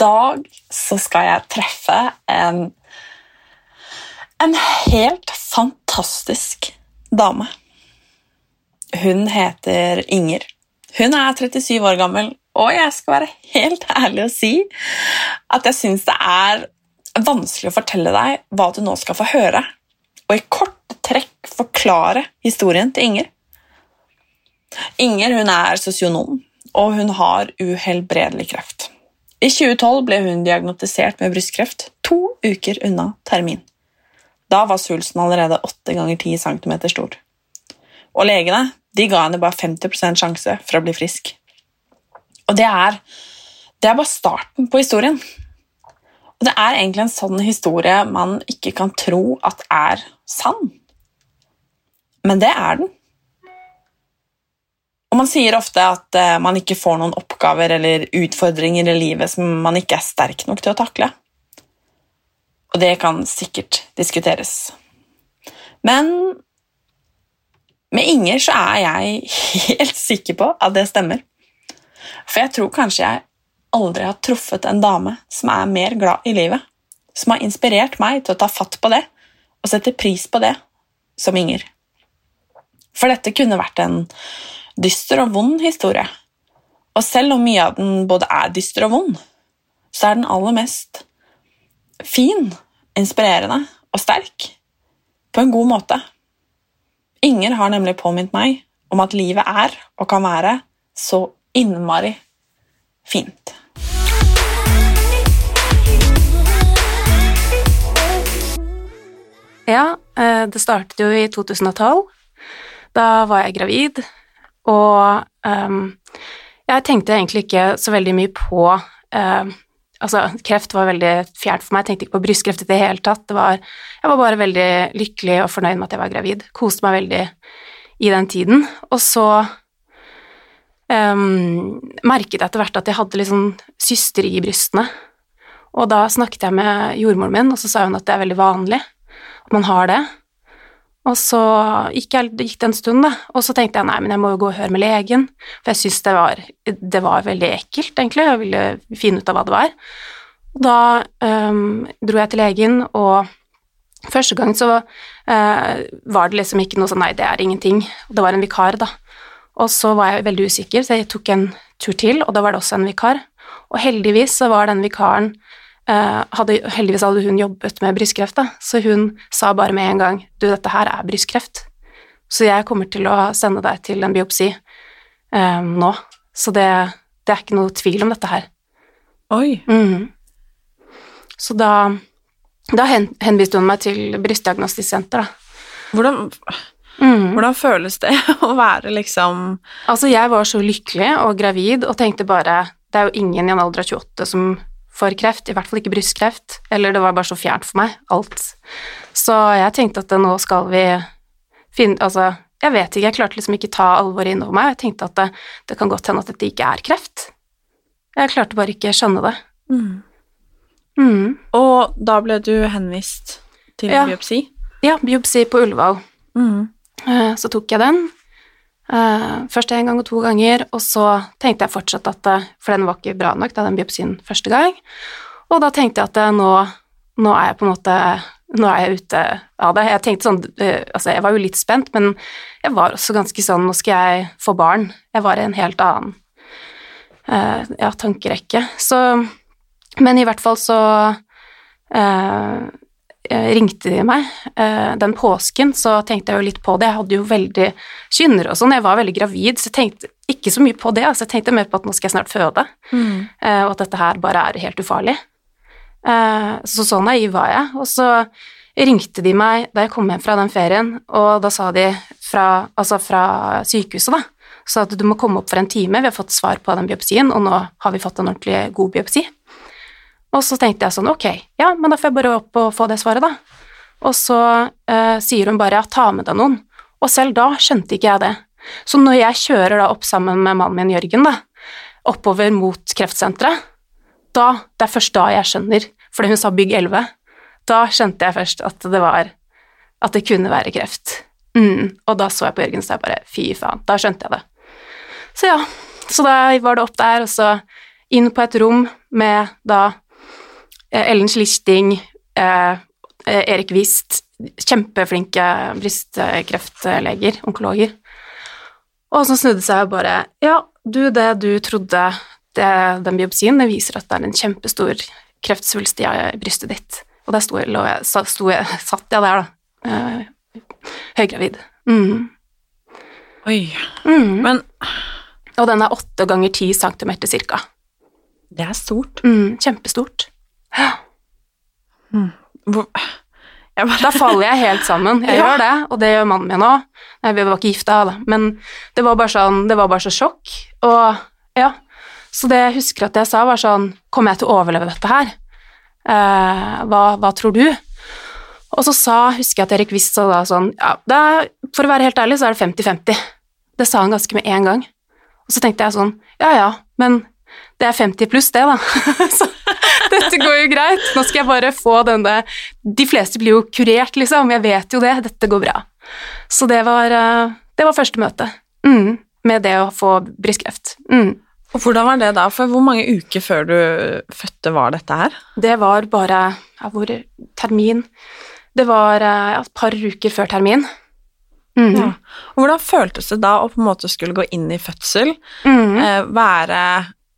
dag så skal jeg treffe en, en helt fantastisk dame. Hun heter Inger. Hun er 37 år gammel, og jeg skal være helt ærlig og si at jeg syns det er vanskelig å fortelle deg hva du nå skal få høre, og i korte trekk forklare historien til Inger. Inger hun er sosionom, og hun har uhelbredelig kreft. I 2012 ble hun diagnotisert med brystkreft, to uker unna termin. Da var svulsten allerede 8 ganger 10 cm stor. Og legene de ga henne bare 50 sjanse for å bli frisk. Og det er, det er bare starten på historien. Og det er egentlig en sånn historie man ikke kan tro at er sann. Men det er den. Og man sier ofte at eh, man ikke får noen oppgaver eller utfordringer i livet som man ikke er sterk nok til å takle. Og det kan sikkert diskuteres. Men med Inger så er jeg helt sikker på at det stemmer. For jeg tror kanskje jeg aldri har truffet en dame som er mer glad i livet, som har inspirert meg til å ta fatt på det og sette pris på det, som Inger. For dette kunne vært en dyster og vond historie. Og selv om mye av den både er dyster og vond, så er den aller mest fin, inspirerende og sterk. På en god måte. Inger har nemlig påminnet meg om at livet er og kan være så innmari fint. Ja, eh, det startet jo i 2012. Da var jeg gravid, og um, jeg tenkte egentlig ikke så veldig mye på um, Altså, kreft var veldig fjernt for meg, jeg tenkte ikke på brystkreft i det hele tatt. Det var, jeg var bare veldig lykkelig og fornøyd med at jeg var gravid. Koste meg veldig i den tiden. Og så um, merket jeg etter hvert at jeg hadde litt sånn syster i brystene. Og da snakket jeg med jordmoren min, og så sa hun at det er veldig vanlig at man har det. Og så gikk, jeg, gikk det en stund, da, og så tenkte jeg nei, men jeg må jo gå og høre med legen, for jeg syntes det det var veldig ekkelt, egentlig, jeg ville finne ut av hva det var. Og da um, dro jeg til legen, og første gang så uh, var det liksom ikke noe sånn nei, det er ingenting, det var en vikar, da. Og så var jeg veldig usikker, så jeg tok en tur til, og da var det også en vikar. Og heldigvis så var den vikaren hadde, Heldigvis hadde hun jobbet med brystkreft, da, så hun sa bare med en gang du, dette her er brystkreft, så jeg kommer til å sende deg til en biopsi eh, nå. Så det, det, er ikke noe tvil om dette her. Oi. Mm. Så da, da hen, henviste hun meg til brystdiagnostisk senter, da. Hvordan, mm. hvordan føles det å være liksom Altså, jeg var så lykkelig og gravid og tenkte bare Det er jo ingen i en alder av 28 som får kreft, i hvert fall ikke brystkreft. Eller det var bare så fjernt for meg, alt. Så jeg tenkte at nå skal vi finne Altså, jeg vet ikke, jeg klarte liksom ikke ta alvoret innover meg. Jeg tenkte at det, det kan godt hende at dette ikke er kreft. Jeg klarte bare ikke skjønne det. Mhm. Og da ble du henvist til Ja. biopsi? Ja, biopsi på Ullevål. Mhm. Eh, Så tok jeg den. Eh, Først en gang og to ganger, og så tenkte jeg fortsatt at eh, For den var ikke bra nok, da, den biopsien første gang. Og da tenkte jeg at eh, nå, nå er jeg på en måte nå er jeg ute av det. Jeg tenkte sånn, altså jeg var jo litt spent, men jeg var også ganske sånn, nå skal jeg få barn. Jeg var i en helt annen ja, tankerekke. Så, men i hvert fall så eh, ringte de meg. Eh, den påsken så tenkte jeg jo litt på det. Jeg hadde jo veldig kynner og sånn. Jeg var veldig gravid, så jeg tenkte ikke så mye på det. Altså, jeg tenkte mer på at nå skal jeg snart føde, mm. og at dette her bare er helt ufarlig. Eh, så så naiv var jeg. Og så ringte de meg da jeg kom hjem fra den ferien, og da sa de fra, altså fra sykehuset, da, sa at du må komme opp for en time, vi har fått svar på den biopsien, og nå har vi fått en ordentlig god biopsi. Og så tenkte jeg sånn, ok, ja, men da får jeg bare opp og få det svaret, da. Og så eh, sier hun bare ja, ta med deg noen. Og selv da skjønte ikke jeg det. Så når jeg kjører da opp sammen med mannen min Jørgen, da, oppover mot kreftsenteret, da, det er først da jeg skjønner, fordi hun sa bygg 11, da skjønte jeg først at det var At det kunne være kreft. Mm. Og da så jeg på Jørgen, så jeg bare fy faen, da skjønte jeg det. Så ja, så da var det opp der, og så inn på et rom med da Ellen Schlichting, eh, Erik Wist, kjempeflinke brystkreftleger, onkologer. Og så snudde seg og bare Ja, du, det du trodde det, Den biopsien, det viser at det er en kjempestor kreftsvulst i brystet ditt. Og der sto jeg, sto jeg, satt jeg der, da. Eh, høygravid. Mm. Oi. Mm. Men Og den er åtte ganger ti centimeter cirka. det er stort. Mm, kjempestort. Jeg bare, Da faller jeg helt sammen. Jeg Ja. gjør det, og det gjør mannen min òg. Vi var ikke gifta, da, men det var bare sånn, det var bare så sjokk. Og ja, så det jeg husker at jeg sa, var sånn Kommer jeg til å overleve dette her? Eh, hva, hva tror du? Og så sa, husker jeg at Erik Wist sa da sånn Ja, er, for å være helt ærlig, så er det 50-50. Det sa han ganske med en gang. Og så tenkte jeg sånn Ja ja, men det er 50 pluss det, da. så dette går jo greit. Nå skal jeg bare få denne De fleste blir jo kurert, liksom. Jeg vet jo det. Dette går bra. Så det var, eh, det var første møte mm, med det å få brystkreft. Mm. og hvordan var det da? For hvor mange uker før du fødte var dette her? Det var bare ja, hvor termin Det var eh, ja, et par uker før termin. Mm. Ja. Og hvordan føltes det da å på en måte skulle gå inn i fødsel, Mm. eh, være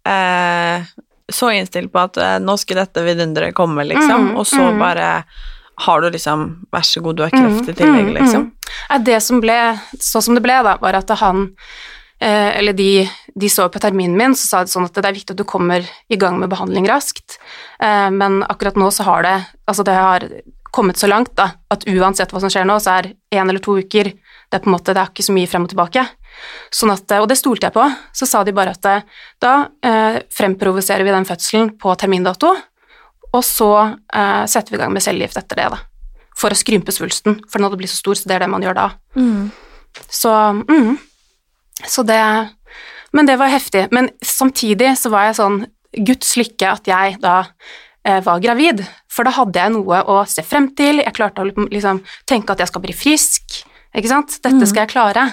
eh, så innstilt på at eh, nå skal dette vidunderet komme, liksom, Mm, og så mm. bare har du liksom Vær så god, du har kreft i tillegg, Mm, mm, liksom. Det som ble, så som det ble, da, var at han eh, Eller de, de så på terminen min, så sa de sånn at det er viktig at du kommer i gang med behandling raskt, eh, men akkurat nå så har det Altså, det har kommet så langt da, at uansett hva som skjer nå, så er én eller to uker det er på en måte, det er ikke så mye frem og tilbake. Sånn at, og det stolte jeg på. Så sa de bare at eh, da eh, fremprovoserer vi den fødselen på termindato, og så eh, setter vi i gang med cellegift etter det, da. For å skrympe svulsten, for den hadde blitt så stor, så det er det man gjør da. Så, mm. så det Men det var heftig. Men samtidig så var jeg sånn Guds lykke at jeg da eh, var gravid, for da hadde jeg noe å se frem til, jeg klarte å liksom tenke at jeg skal bli frisk, ikke sant, dette skal jeg klare,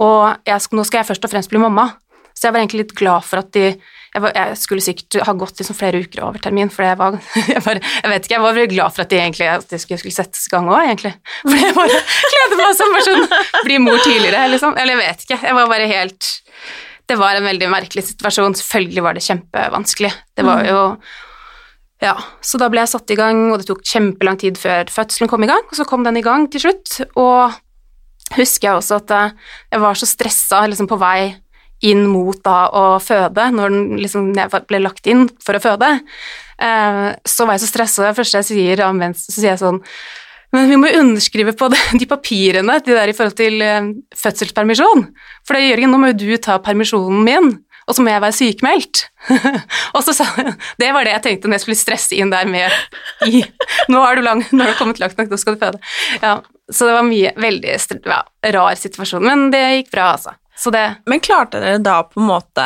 og jeg nå skal jeg først og fremst bli mamma, så jeg var egentlig litt glad for at de jeg, var, jeg skulle sikkert ha gått liksom flere uker over termin, for jeg var jeg, bare, jeg vet ikke, jeg var veldig glad for at de egentlig at de skulle, skulle settes i gang òg, egentlig. For jeg bare gleder meg som person sånn Bli mor tidligere, liksom. Eller jeg vet ikke. Jeg var bare helt Det var en veldig merkelig situasjon. Selvfølgelig var det kjempevanskelig. Det var jo Ja, så da ble jeg satt i gang, og det tok kjempelang tid før fødselen kom i gang, og så kom den i gang til slutt, og husker jeg også at eh, jeg var så stressa liksom på vei inn mot da å føde, når den liksom jeg ble lagt inn for å føde, eh, så var jeg så stressa. Det første jeg sier om venstre, så sier jeg sånn men vi må underskrive på det, de papirene de der i forhold til eh, fødselspermisjon. For det, Jørgen, nå må jo du ta permisjonen min, og så må jeg være sykemeldt. og så sa Det var det jeg tenkte når jeg skulle stresse inn der med i Nå har du, lang, nå har du kommet langt nok, nå skal du føde. Ja, så det var mye veldig ja, rar situasjon, men det gikk bra, altså. Så det Men klarte dere da på en måte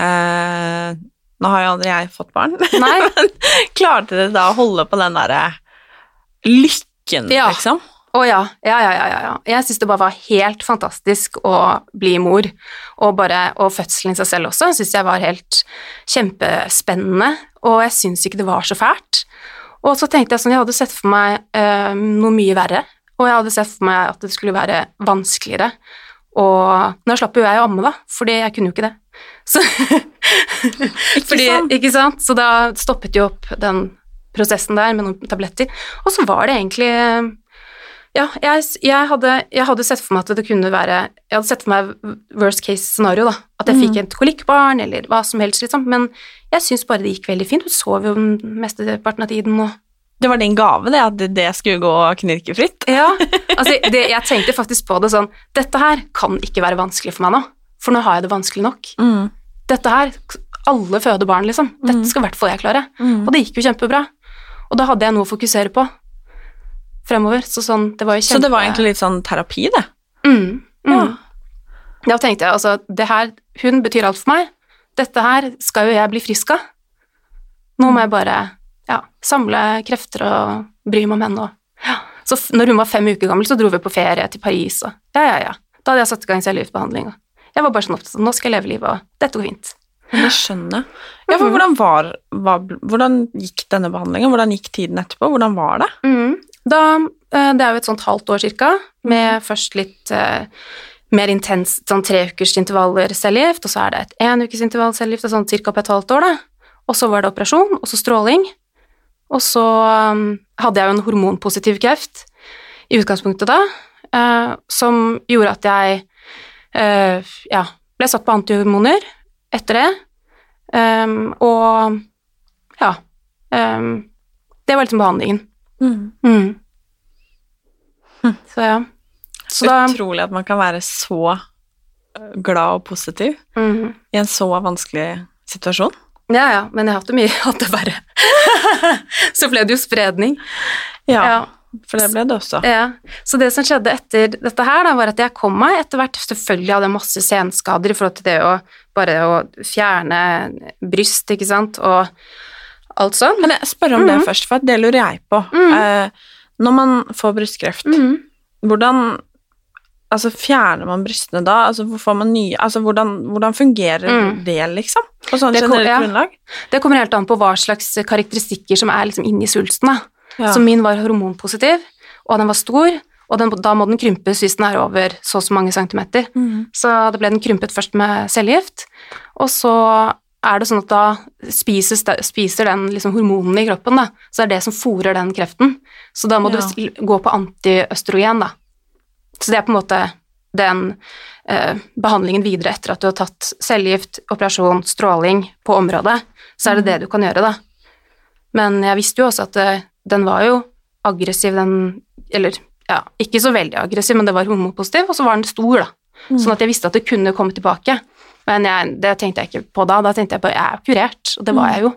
eh, Nå har jo aldri jeg fått barn, men klarte dere da å holde på den derre lykken, Ja. liksom? Å ja. Ja, ja, ja, ja, ja. Jeg syns det bare var helt fantastisk å bli mor, og, bare, og fødselen i seg selv også syns jeg var helt kjempespennende, og jeg syns ikke det var så fælt. Og så tenkte jeg sånn, jeg hadde sett for meg eh, noe mye verre, og jeg hadde sett for meg at det skulle være vanskeligere. Og nå slapp jo jeg å amme, da, fordi jeg kunne jo ikke det. Så, fordi, sant? Ikke sant? Så da stoppet jo opp den prosessen der med noen tabletter. Og så var det egentlig Ja, jeg, jeg, hadde, jeg hadde sett for meg at det kunne være Jeg hadde sett for meg worst case scenario, da. At jeg fikk et kolikkbarn, eller hva som helst, liksom. Men jeg syns bare det gikk veldig fint. Hun sov jo mesteparten av tiden og Det var din gave, det, at det skulle gå knirkefritt? Ja, altså det, jeg tenkte faktisk på det sånn Dette her kan ikke være vanskelig for meg nå, for nå har jeg det vanskelig nok. Mm. Dette her Alle føder barn, liksom. Dette skal i hvert fall jeg klare. Mm. Og det gikk jo kjempebra. Og da hadde jeg noe å fokusere på fremover. Så sånn, det var jo kjempe... Så det var egentlig litt sånn terapi, det? Mm, mm. Ja. Da tenkte jeg altså, det her, hun betyr alt for meg. Dette her skal jo jeg bli frisk av. Nå må jeg bare ja, samle krefter og bry meg om henne. Og, ja. Så når hun var fem uker gammel, så dro vi på ferie til Paris, og ja, ja, ja. Da hadde jeg satt i gang cellegiftbehandling. Jeg var bare sånn opptatt av nå skal jeg leve livet, og dette går fint. Jeg skjønner. Ja, for hvordan var, var Hvordan gikk denne behandlingen? Hvordan gikk tiden etterpå? Hvordan var det? Mm. Da, eh, det er jo et sånt halvt år cirka, med først litt eh, mer intens sånn tre ukers intervaller cellegift, og så er det et en ukes intervall cellegift, og sånn cirka på et halvt år, da. Og så var det operasjon, og så stråling. Og så um, hadde jeg jo en hormonpositiv kreft i utgangspunktet da, eh, som gjorde at jeg eh, ja, ble satt på antihormoner etter det. Um, og ja um, Det var liksom behandlingen. Mm. Så ja. Så da Utrolig at man kan være så øh, glad og positiv mm. i en så vanskelig situasjon. Ja, ja, men jeg har hatt det mye hatt det verre. så ble det jo spredning. Ja, Ja. for det ble det også. Ja. Så det som skjedde etter dette her, da, var at jeg kom meg etter hvert Selvfølgelig hadde jeg masse senskader i forhold til det å bare å fjerne bryst, ikke sant, og alt sånn. Kan jeg spørre om det først, for det lurer jeg på. Eh, når man får brystkreft, Mhm. hvordan Altså, fjerner man brystene da? Altså, får man nye Altså, hvordan, hvordan fungerer Mm. det, liksom? På sånn Det kom- generelt ja. grunnlag? Det kommer helt an på hva slags karakteristikker som er liksom inni svulsten. Da. Ja. Så min var hormonpositiv, og den var stor, og den, da må den krympes hvis den er over så og så mange centimeter. Mm. Så da ble den krympet først med cellegift, og så er det sånn at da spises, spiser den liksom hormonene i kroppen, da. Så det er det som fôrer den kreften. Så da må Ja. du gå på antiøstrogen, da. Så det er på en måte den eh, behandlingen videre etter at du har tatt cellegift, operasjon, stråling på området, så er det det du kan gjøre, da. Men jeg visste jo også at det, den var jo aggressiv, den Eller ja, ikke så veldig aggressiv, men det var homopositiv, og så var den stor, da. Sånn at jeg visste at det kunne komme tilbake. Men jeg, det tenkte jeg ikke på da. Da tenkte jeg på jeg er kurert, og det var jeg jo.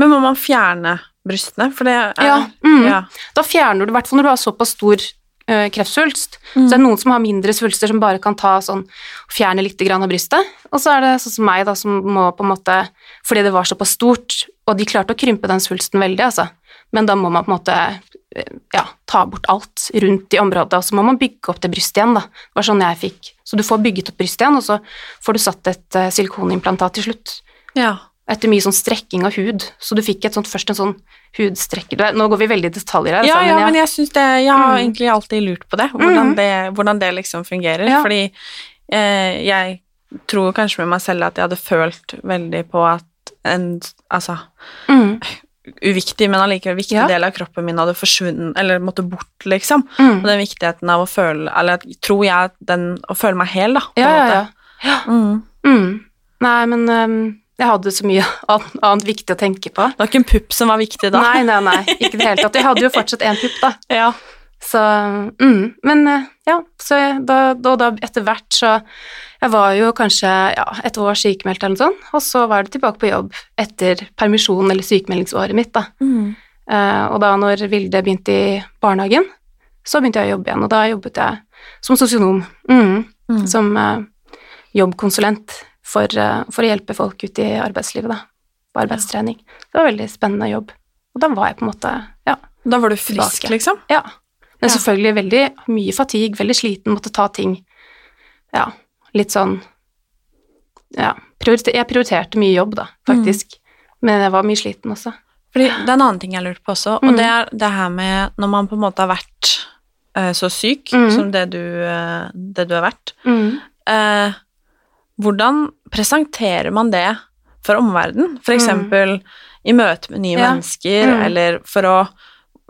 Men må man fjerne brystene? For det er Ja, mm. ja. Da fjerner du, i hvert fall når du har såpass stor eh, kreftsvulst, så det er noen som har mindre svulster som bare kan ta sånn, fjerne litt av brystet, og så er det sånn som meg da, som må på en måte, fordi det var såpass stort, og de klarte å krympe den svulsten veldig, altså, men da må man på en måte, eh, ja, ta bort alt rundt i området, og så må man bygge opp det brystet igjen da, det var sånn jeg fikk, så du får bygget opp brystet igjen, og så får du satt et eh, silikonimplantat til slutt, ja. Etter mye sånn strekking av hud, så du fikk sånt, først en sånn hudstrekker, nå går vi veldig i detaljer her, Ja, altså, ja, jeg- men jeg syns det Jeg har Mm. egentlig alltid lurt på det, hvordan, mm. det, hvordan det liksom fungerer. Ja. Fordi eh, jeg tror kanskje med meg selv at jeg hadde følt veldig på at en altså Mm. uviktig, men allikevel viktig Ja. del av kroppen min hadde forsvunnet, eller måtte bort, liksom. Mm. Og den viktigheten av å føle Eller tror jeg den Å føle meg hel, da. på en Ja, ja, ja. Mm. Mm. Nei, men øhm, jeg hadde så mye annet, viktig å tenke på. Det var ikke en pupp som var viktig da. Nei, nei, nei, ikke i det hele tatt. Jeg hadde jo fortsatt én pupp, da. Ja. Så mm. Men øh, ja, så da, da, da etter hvert så Jeg var jo kanskje ja, et år sykemeldt eller noe sånt, og så var det tilbake på jobb etter permisjon eller sykemeldingsåret mitt, da. Mm. Uh, og da når Vilde begynte i barnehagen, så begynte jeg å jobbe igjen, og da jobbet jeg som sosionom. Mm. Mm. Som uh, jobbkonsulent for, eh, for å hjelpe folk ut i arbeidslivet, da. På arbeidstrening. Det var en veldig spennende jobb. Og da var jeg på en måte Ja. Da var du frisk, Tilbake. liksom? ja. Men Ja. selvfølgelig veldig mye fatigue, veldig sliten, måtte ta ting Ja, litt sånn Ja. Prioriter, jeg prioriterte mye jobb, da, faktisk. Men jeg var mye sliten også. Fordi det er en annen ting jeg lurte på også, og det er det her med når man på en måte har vært uh, så syk Mm. som det du, uh, det du har vært, Mm. Hvordan presenterer man det for omverdenen? For eksempel i møte med nye Ja. mennesker, Mm. eller for å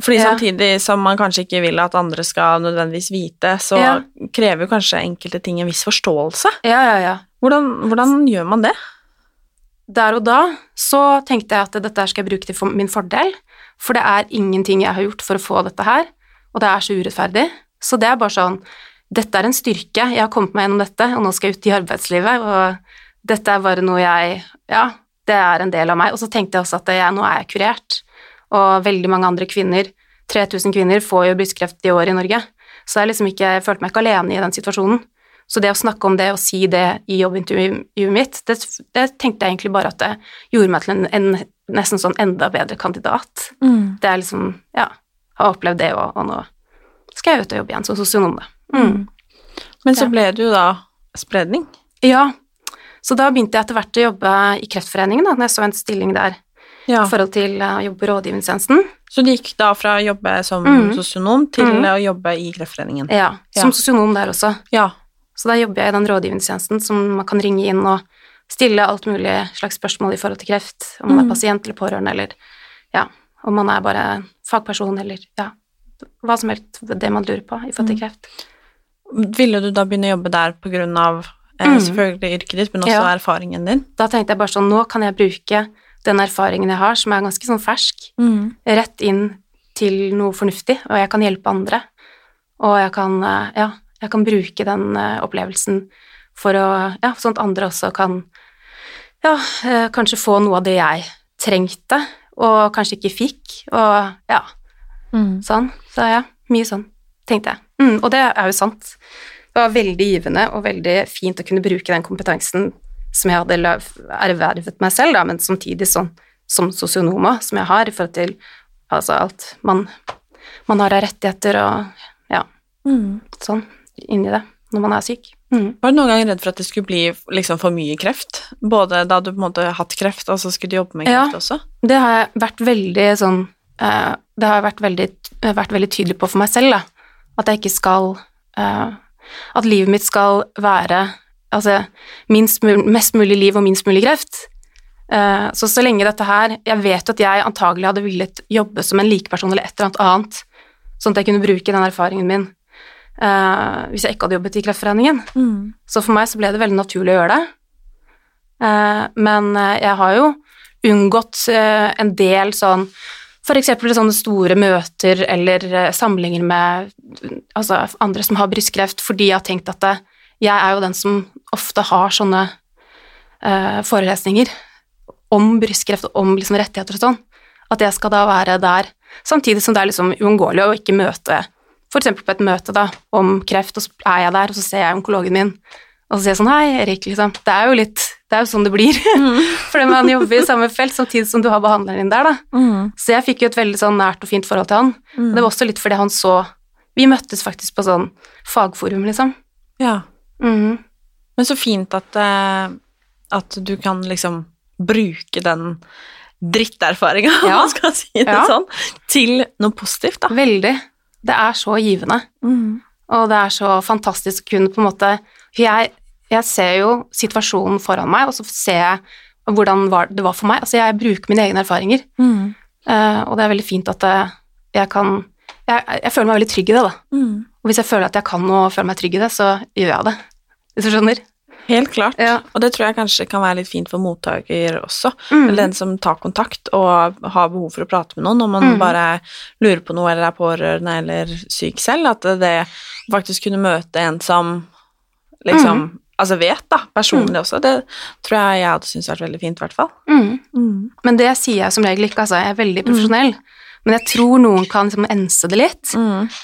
fordi Ja. samtidig som man kanskje ikke vil at andre skal nødvendigvis vite, så Ja. krever kanskje enkelte ting en viss forståelse. Ja, ja, ja. Hvordan, hvordan gjør man det? Der og da så tenkte jeg at dette skal jeg bruke til min fordel, for det er ingenting jeg har gjort for å få dette her, og det er så urettferdig. Så det er bare sånn Dette er en styrke, jeg har kommet meg gjennom dette, og nå skal jeg ut i arbeidslivet, og dette er bare noe jeg Ja, det er en del av meg. Og så tenkte jeg også at jeg, nå er jeg kurert, og veldig mange andre kvinner, 3000 kvinner, får jo brystkreft i år i Norge, så jeg liksom ikke, jeg følte meg ikke alene i den situasjonen. Så det å snakke om det og si det i jobbintervjuet mitt, det, det tenkte jeg egentlig bare at det gjorde meg til en, en nesten sånn enda bedre kandidat. Det er liksom, ja, har opplevd det, og, og nå skal jeg ut og jobbe igjen som sosionom, da. Mm. Men så ble det jo da spredning. Ja, så da begynte jeg etter hvert å jobbe i Kreftforeningen, da, når jeg så en stilling der Ja. i forhold til eh, å jobbe på rådgivningstjenesten. Så du gikk da fra å jobbe som mm. sosionom til mm. å jobbe i Kreftforeningen? Ja, Ja. som sosionom der også. Ja. Så da jobber jeg i den rådgivningstjenesten som man kan ringe inn og stille alt mulig slags spørsmål i forhold til kreft, om man Mm. er pasient eller pårørende, eller ja, om man er bare fagperson, eller ja, hva som helst det man lurer på i forhold til Mm. kreft. Ville du da begynne å jobbe der på grunn av eh, Mhm. selvfølgelig yrket ditt, men også Ja. erfaringen din? Da tenkte jeg bare sånn, nå kan jeg bruke den erfaringen jeg har, som er ganske sånn fersk, rett inn til noe fornuftig, og jeg kan hjelpe andre. Og jeg kan, eh, ja, jeg kan bruke den eh, opplevelsen for å, ja, sånn at andre også kan, ja, eh, kanskje få noe av det jeg trengte, og kanskje ikke fikk, og ja, sånn. Så ja, mye sånn, tenkte jeg. Mm, og det er jo sant. Det var veldig givende og veldig fint å kunne bruke den kompetansen som jeg hadde ervervet meg selv, da, men samtidig sånn, som sosionom som jeg har, i forhold til altså alt man, man har av rettigheter og ja, sånn inni det når man er syk. Mm. Var du noen gang redd for at det skulle bli liksom for mye kreft? Både da du på en måte har hatt kreft, og så skulle du jobbe med Ja. kreft også? Det har jeg vært veldig sånn eh, Det har jeg vært veldig, vært veldig tydelig på for meg selv, da. At jeg ikke skal uh, At livet mitt skal være altså minst mest mulig liv og minst mulig kreft. Uh, så så lenge dette her Jeg vet at jeg antagelig hadde villet jobbe som en likeperson eller et eller annet annet, sånn at jeg kunne bruke den erfaringen min uh, hvis jeg ikke hadde jobbet i Kreftforeningen. Så for meg så ble det veldig naturlig å gjøre det. Men jeg har jo unngått en del sånn eksempel sånne store møter eller eh, samlinger med altså, andre som har brystkreft, fordi jeg har tenkt at det, jeg er jo den som ofte har sånne uh, forelesninger om brystkreft og om liksom, rettigheter og sånn. At jeg skal da være der, samtidig som det er liksom uunngåelig å ikke møte eksempel på et møte da, om kreft, og så er jeg der, og så ser jeg onkologen min, og så sier jeg sånn Hei, Erik, liksom. Det er jo litt Det er jo sånn det blir. Fordi man jobber i samme felt samtidig som du har behandleren din der, da. Så jeg fikk jo et veldig sånn nært og fint forhold til han. Det var også litt fordi han så Vi møttes faktisk på sånn fagforum, liksom. Ja. Mm. Men så fint at, eh, at du kan liksom bruke den dritterfaringa, om man skal si det Ja. sånn, til noe positivt, da. Veldig. Det er så givende. Og det er så fantastisk å kunne på en måte jeg, jeg ser jo situasjonen foran meg, og så ser jeg hvordan det var for meg. Altså, jeg bruker mine egne erfaringer. Eh, og det er veldig fint at eh, jeg kan jeg, jeg føler meg veldig trygg i det, da. Og hvis jeg føler at jeg kan og føler meg trygg i det, så gjør jeg det. Hvis du skjønner? Helt klart. Ja. Og det tror jeg kanskje kan være litt fint for mottaker også. Mm. Eller den som tar kontakt og har behov for å prate med noen, om man Mm. bare lurer på noe eller er pårørende eller syk selv. At det faktisk kunne møte en som liksom Mm. Altså vet, da, personlig også. Det tror jeg jeg hadde syntes vært veldig fint, i hvert fall. Mm. Men det sier jeg som regel ikke, altså. Jeg er veldig profesjonell. Men jeg tror noen kan liksom ense det litt.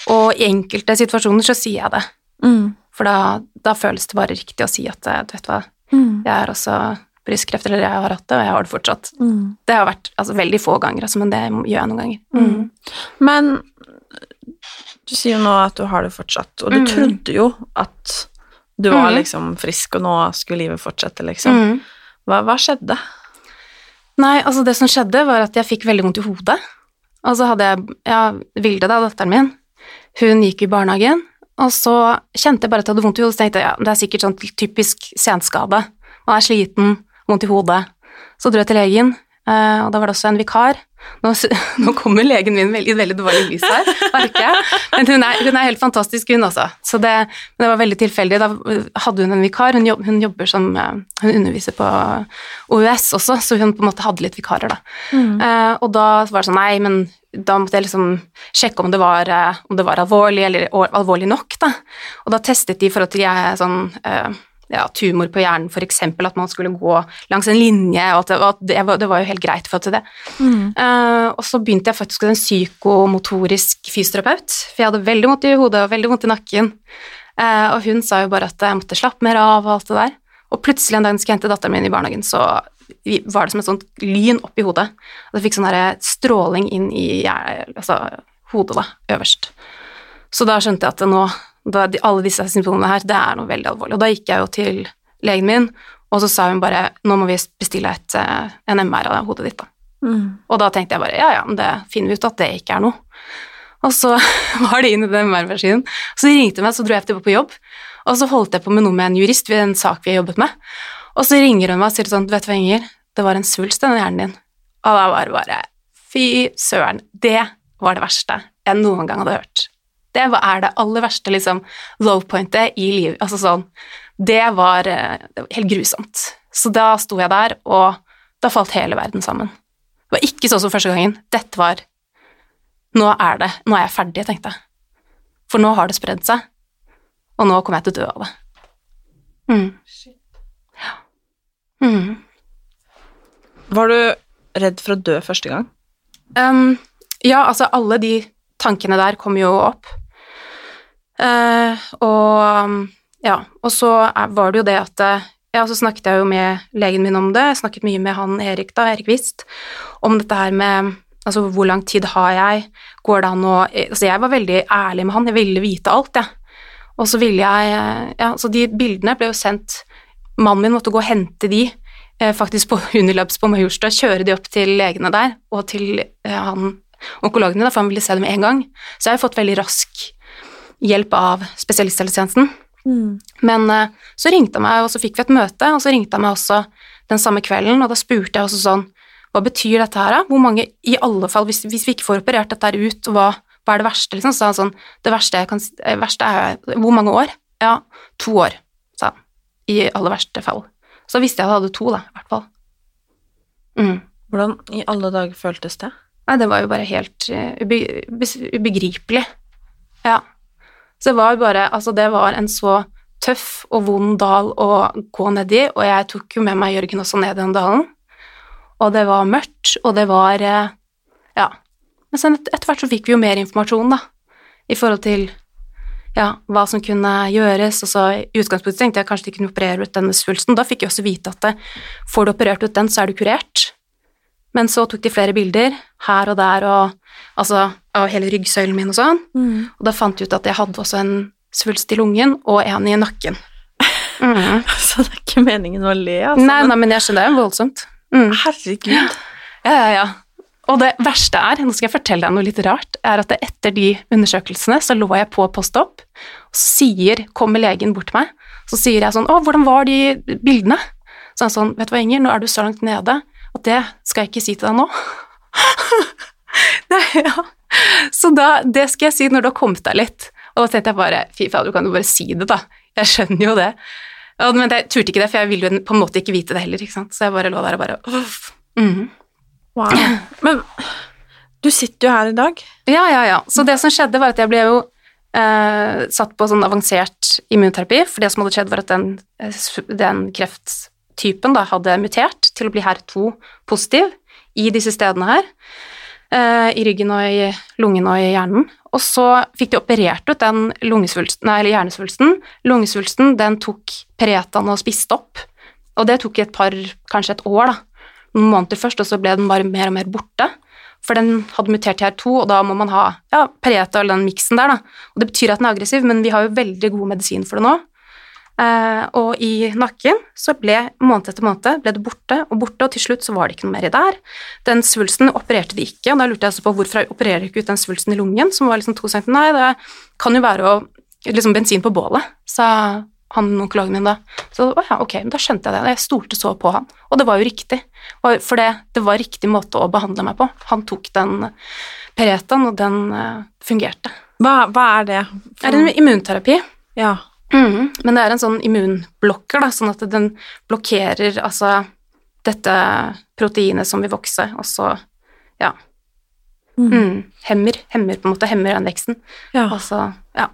Og i enkelte situasjoner så sier jeg det. For da, da føles det bare riktig å si at eh, du vet hva, jeg er også brystkreft, eller jeg har hatt det, og jeg har det fortsatt. Det har vært altså, veldig få ganger, altså, men det gjør jeg noen ganger. Mm. Men du sier jo nå at du har det fortsatt, og du Mm. trodde jo at du var Mm. liksom frisk, og nå skulle livet fortsette, liksom. Mm. Hva, hva skjedde? Nei, altså det som skjedde var at jeg fikk veldig vondt i hodet. Og så hadde jeg, ja, Vilde da, datteren min, hun gikk i barnehagen, og så kjente jeg bare at jeg hadde vondt i hodet, så tenkte jeg, ja, det er sikkert sånn typisk senskade. Man er sliten, vondt i hodet. Så dro jeg til legen, og da var det også en vikar. Nå, nå kommer legen min i veldig dårlig lys her, merker jeg. Men hun er, hun er helt fantastisk, hun også. Så det, men det var veldig tilfeldig. Da hadde hun en vikar. Hun, jobb, hun jobber som eh, Hun underviser på OUS også, så hun på en måte hadde litt vikarer, da. Eh, og da var det sånn, nei, men da måtte jeg liksom sjekke om det var, eh, om det var alvorlig, eller alvorlig nok, da. Og da testet de for at jeg sånn eh, ja, tumor på hjernen, eksempel, at man skulle gå langs en linje, og at det, at det, var, det var jo helt greit for at det. Eh, og så begynte jeg faktisk hos en psykomotorisk fysioterapeut, for jeg hadde veldig vondt i hodet og veldig vondt i nakken. Uh, og hun sa jo bare at jeg måtte slappe mer av og alt det der. Og plutselig en dag jeg skulle hente datteren min i barnehagen, så var det som et sånt lyn oppi hodet. Og det fikk sånn stråling inn i altså, hodet, da, øverst. Så da skjønte jeg at nå, da, de, alle disse symptomene her, det er noe veldig alvorlig. Og da gikk jeg jo til legen min, og så sa hun bare nå må vi bestille et, eh, en MR av hodet ditt, da. Og da tenkte jeg bare ja, ja, men det finner vi ut at det ikke er noe. Og så var det inn i den MR-maskinen. Så de ringte meg, så dro jeg tilbake på jobb, og så holdt jeg på med noe med en jurist ved en sak vi har jobbet med. Og så ringer hun meg og sier sånn, du vet hva, Inger, det var en svulst i hjernen din. Og da var det bare, fy søren, det var det verste jeg noen gang hadde hørt. Det var, er det aller verste liksom, low pointet i livet. Altså sånn, det var, eh, det var helt grusomt. Så da sto jeg der, og da falt hele verden sammen. Det var ikke sånn som første gangen. Dette var Nå er det Nå er jeg ferdig, tenkte jeg. For nå har det spredd seg, og nå kommer jeg til å dø av det. Mm. Ja. Mm. Var du redd for å dø første gang? Um, ja, altså alle de tankene der kom jo opp. Eh, og ja, og så var det jo det at eh, Ja, så snakket jeg jo med legen min om det, jeg snakket mye med han Erik da, Erik Wist, om dette her med Altså, hvor lang tid har jeg? Går det an å Altså, jeg var veldig ærlig med han, jeg ville vite alt, jeg. Og så ville jeg eh, Ja, så de bildene ble jo sendt Mannen min måtte gå og hente de eh, faktisk på Unilabs på Majorstua, kjøre de opp til legene der, og til eh, han onkologen min, for han ville se dem en gang. Så jeg har fått veldig rask hjelp av spesialisthelsetjenesten. Men eh, så ringte han meg, og så fikk vi et møte, og så ringte han meg også den samme kvelden, og da spurte jeg også sånn Hva betyr dette her, da? Hvor mange, i alle fall, hvis, hvis vi ikke får operert dette her ut, hva, hva er det verste, liksom? Så sa han sånn Det verste, jeg kan, eh, verste er Hvor mange år? Ja, to år, sa han. I aller verste fall. Så visste jeg at jeg hadde to, da, i hvert fall. Mm. Hvordan i alle dager føltes det? Nei, det var jo bare helt eh, ube ubegripelig. Ja. Så det var bare Altså, det var en så tøff og vond dal å gå ned i, og jeg tok jo med meg Jørgen også ned i den dalen. Og det var mørkt, og det var eh, Ja. Men så etter hvert så fikk vi jo mer informasjon, da, i forhold til ja, hva som kunne gjøres. Og så I utgangspunktet tenkte jeg kanskje de kunne operere ut denne svulsten. Da fikk jeg også vite at det, får du operert ut den, så er du kurert. Men så tok de flere bilder her og der og, altså, av hele ryggsøylen min og sånn. Og da fant jeg ut at jeg hadde også en svulst i lungen og en i nakken. Mm. Så det er ikke meningen å le, altså. Nei, nei, men jeg skjønner det er voldsomt. Mm. Herregud. Ja, ja, ja. Og det verste er, nå skal jeg fortelle deg noe litt rart, er at etter de undersøkelsene så lå jeg på post opp, og så sier, kommer legen bort til meg, så sier jeg sånn, å, hvordan var de bildene? Så er han sånn, vet du hva Inger, nå er du så langt nede, at det skal jeg ikke si til deg nå. Nei, ja. Så da, det skal jeg si når du har kommet deg litt. Og da tenkte jeg bare, fy faen, du kan jo bare si det da. Jeg skjønner jo det. Og, Men jeg turte ikke det, for jeg ville jo på en måte ikke vite det heller, ikke sant. Så jeg bare lå der og bare. Mhm. Wow. Men du sitter jo her i dag. Ja, ja, ja. Så det som skjedde, var at jeg ble jo eh, satt på sånn avansert immunterapi, for det som hadde skjedd, var at den, eh, den krefttypen da hadde mutert til å bli HER2-positiv i disse stedene her, i ryggen og i lungen og i hjernen. Og så fikk de operert ut den lungesvulsten, nei, hjernesvulsten. Lungesvulsten, den tok Peretan og spiste opp, og det tok et par, kanskje et år da, noen måneder først, og så ble den bare mer og mer borte. For den hadde mutert til HER2, og da må man ha ja, Pereta eller den miksen der, da. Og det betyr at den er aggressiv, men vi har jo veldig god medisin for det nå. Eh, og i nakken så ble måned etter måned ble det borte og borte, og til slutt så var det ikke noe mer i der. Den svulsten opererte de ikke, og da lurte jeg altså på hvorfor jeg opererer ikke ut den svulsten i lungen, som var liksom to centimeter. Nei, det kan jo være å liksom bensin på bålet, sa han onkologen min da. Så å ja, ok, da skjønte jeg det. Jeg stolte så på han. Og det var jo riktig, for det, det var riktig måte å behandle meg på. Han tok den Peretaen, og den eh, fungerte. Hva, hva er det? Det er en immunterapi. Ja. Mhm, Men det er en sånn immunblokker, da, sånn at den blokkerer altså dette proteinet som vil vokse, og så ja. Mm. Hemmer, hemmer på en måte, hemmer den veksten. ja. Så, ja.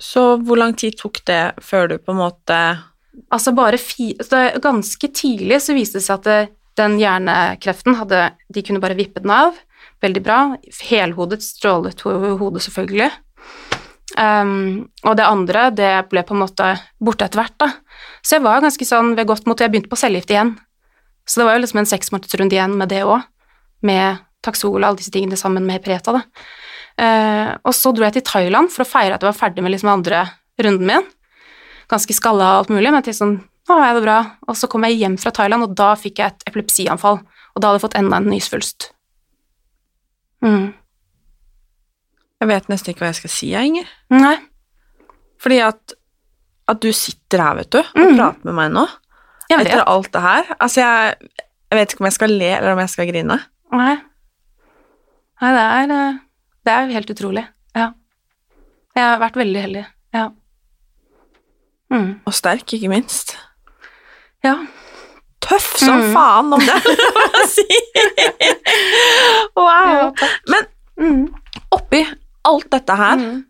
Så hvor lang tid tok det før du på en måte Altså bare fi, så Ganske tidlig så viste det seg at det, den hjernekreften hadde De kunne bare vippe den av. Veldig bra. Helhodet strålet ho- hodet, selvfølgelig. Um, og det andre, det ble på en måte borte etter hvert, da. Så jeg var ganske sånn ved godt mot Jeg begynte på cellegift igjen. Så det var jo liksom en seksmånedersrunde igjen med det òg. Med Taxol og alle disse tingene sammen med Preta, da. Uh, og så dro jeg til Thailand for å feire at jeg var ferdig med liksom andre runden min. Ganske skalla og alt mulig, men til sånn Nå er det bra. Og så kom jeg hjem fra Thailand, og da fikk jeg et epilepsianfall. Og da hadde jeg fått enda en nysvulst. Mm. Jeg vet nesten ikke hva jeg skal si, jeg, Inger. Nei. Fordi at, at du sitter her, vet du, og mm. prater med meg nå, Jeg vet. etter alt det her Altså, jeg, jeg vet ikke om jeg skal le, eller om jeg skal grine. Nei. Nei, det er, eh, det er helt utrolig. Ja. Jeg har vært veldig heldig. Ja. Mm. Og sterk, ikke minst. Ja. Tøff som mm. faen, om det er lov å si! wow. Ja. Men Mm. oppi alt dette her, Mm.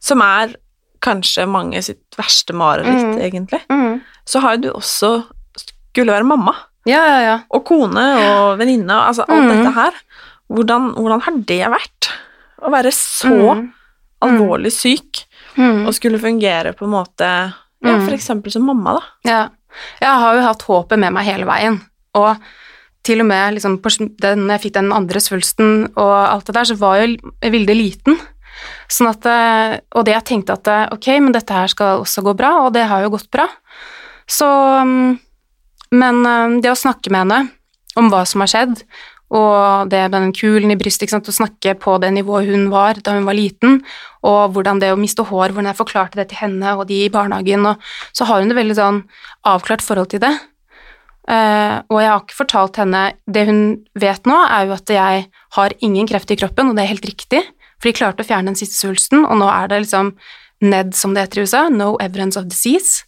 som er kanskje mange sitt verste mareritt, mm. egentlig, Mm. så har jo du også skulle være mamma. Ja, ja, ja. Og kone og venninne, og altså alt Mhm. dette her. Hvordan, hvordan har det vært? Å være så Mm. alvorlig syk Mm. og skulle fungere på en måte Ja, Mm. for eksempel som mamma, da. Ja. Jeg har jo hatt håpet med meg hele veien, og til og med liksom, den, når jeg fikk den andre svulsten og alt det der, så var jo Vilde liten. Sånn at, eh, og det jeg tenkte at eh, ok, men dette her skal også gå bra, og det har jo gått bra. Så mm, Men eh, det å snakke med henne om hva som har skjedd, og det med den kulen i brystet, ikke sant, å snakke på det nivået hun var da hun var liten, og hvordan det å miste hår, hvordan jeg forklarte det til henne og de i barnehagen, og så har hun et veldig sånn avklart forhold til det. Uh, og jeg har ikke fortalt henne Det hun vet nå, er jo at jeg har ingen kreft i kroppen, og det er helt riktig, for de klarte å fjerne den siste svulsten, og nå er det liksom NED, som det heter i USA, No Evidence of Disease,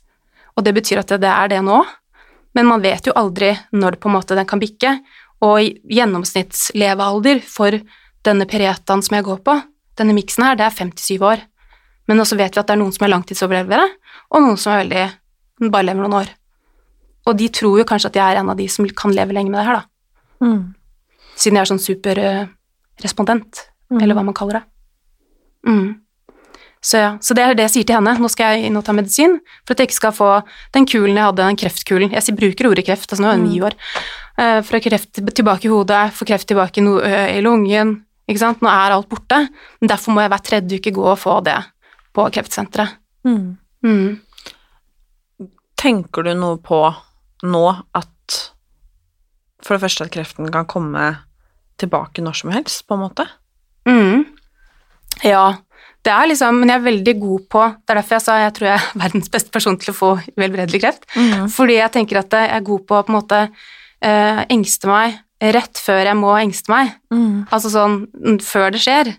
og det betyr at det, er det nå, men man vet jo aldri når på en måte den kan bikke, og i- gjennomsnittslevealder for denne Peretaen som jeg går på, denne miksen her, det er 57 år. Men også vet vi at det er noen som er langtidsoverlevere, og noen som er veldig bare lever noen år. Og de tror jo kanskje at jeg er en av de som kan leve lenge med det her, da. Siden jeg er sånn superrespondent, eller hva man kaller det. Mm. Så ja, så det er det jeg sier til henne. Nå skal jeg inn og ta medisin for at jeg ikke skal få den kulen jeg hadde, den kreftkulen. Jeg bruker ordet kreft, altså nå er jeg ni år. Uh, Fra kreft tilbake i hodet, få kreft tilbake i, no eh, i lungen, ikke sant. Nå er alt borte. Men derfor må jeg hver tredje uke gå og få det på kreftsenteret. Mm. Tenker du noe på nå at For det første at kreften kan komme tilbake når som helst, på en måte? Mm. Ja, det er liksom, men jeg er veldig god på Det er derfor jeg sa jeg tror jeg er verdens beste person til å få velbredelig kreft. Fordi jeg tenker at jeg er god på å på en måte eh, engste meg rett før jeg må engste meg. Altså sånn mm, før det skjer.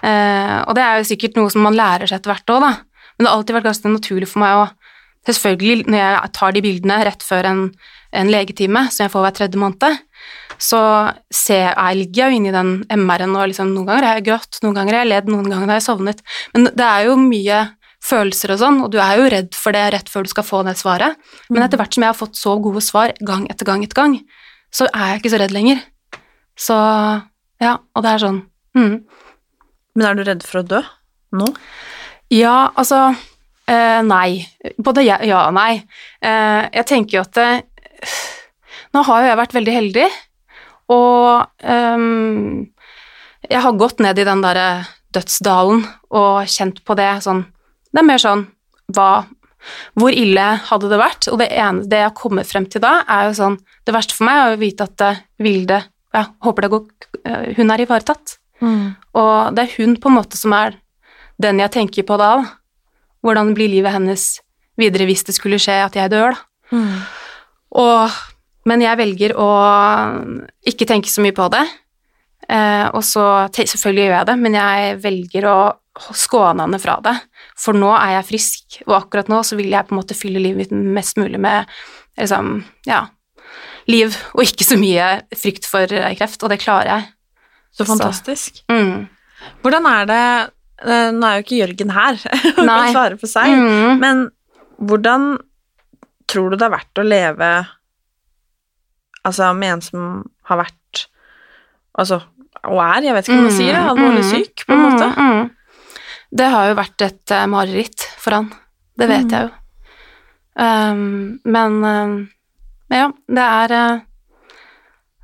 Eh, og det er jo sikkert noe som man lærer seg etter hvert òg, da. Men det har alltid vært ganske naturlig for meg å Selvfølgelig, når jeg tar de bildene rett før en, en legetime, som jeg får hver tredje måned, så ser jeg, ligger jeg jo i den MR-en og liksom Noen ganger har jeg grått, noen ganger har jeg ledd, noen ganger har jeg sovnet. Men det er jo mye følelser og sånn, og du er jo redd for det rett før du skal få det svaret. Men etter hvert som jeg har fått så gode svar gang etter gang etter gang, så er jeg ikke så redd lenger. Så ja, og det er sånn mm. Men er du redd for å dø nå? Ja, altså eh, Nei. Både ja, ja og nei. Eh, jeg tenker jo at det, Nå har jo jeg vært veldig heldig, og um, jeg har gått ned i den derre dødsdalen og kjent på det sånn Det er mer sånn hva hvor ille hadde det vært? Og det ene det jeg kommer frem til da, er jo sånn Det verste for meg er å vite at eh, Vilde ja, håper det går eh, Hun er ivaretatt. Og det er hun på en måte som er den jeg tenker på da. da. Hvordan blir livet hennes videre hvis det skulle skje at jeg dør, da. Og, men jeg velger å ikke tenke så mye på det. Eh, og så Selvfølgelig gjør jeg det, men jeg velger å skåne henne fra det. For nå er jeg frisk, og akkurat nå så vil jeg på en måte fylle livet mitt mest mulig med liksom, ja, liv, og ikke så mye frykt for eh, kreft, og det klarer jeg. Så fantastisk. Mm. Hvordan er det eh, Nå er jo ikke Jørgen her og kan svare for seg, Mm. men hvordan tror du det har vært å leve altså, med en som har vært Altså, og er, jeg vet ikke hva man sier alvorlig syk, på en måte? Mm, mm. Det har jo vært et eh, mareritt for han. Det vet Mm. jeg jo. Um, men um, ja, det er eh,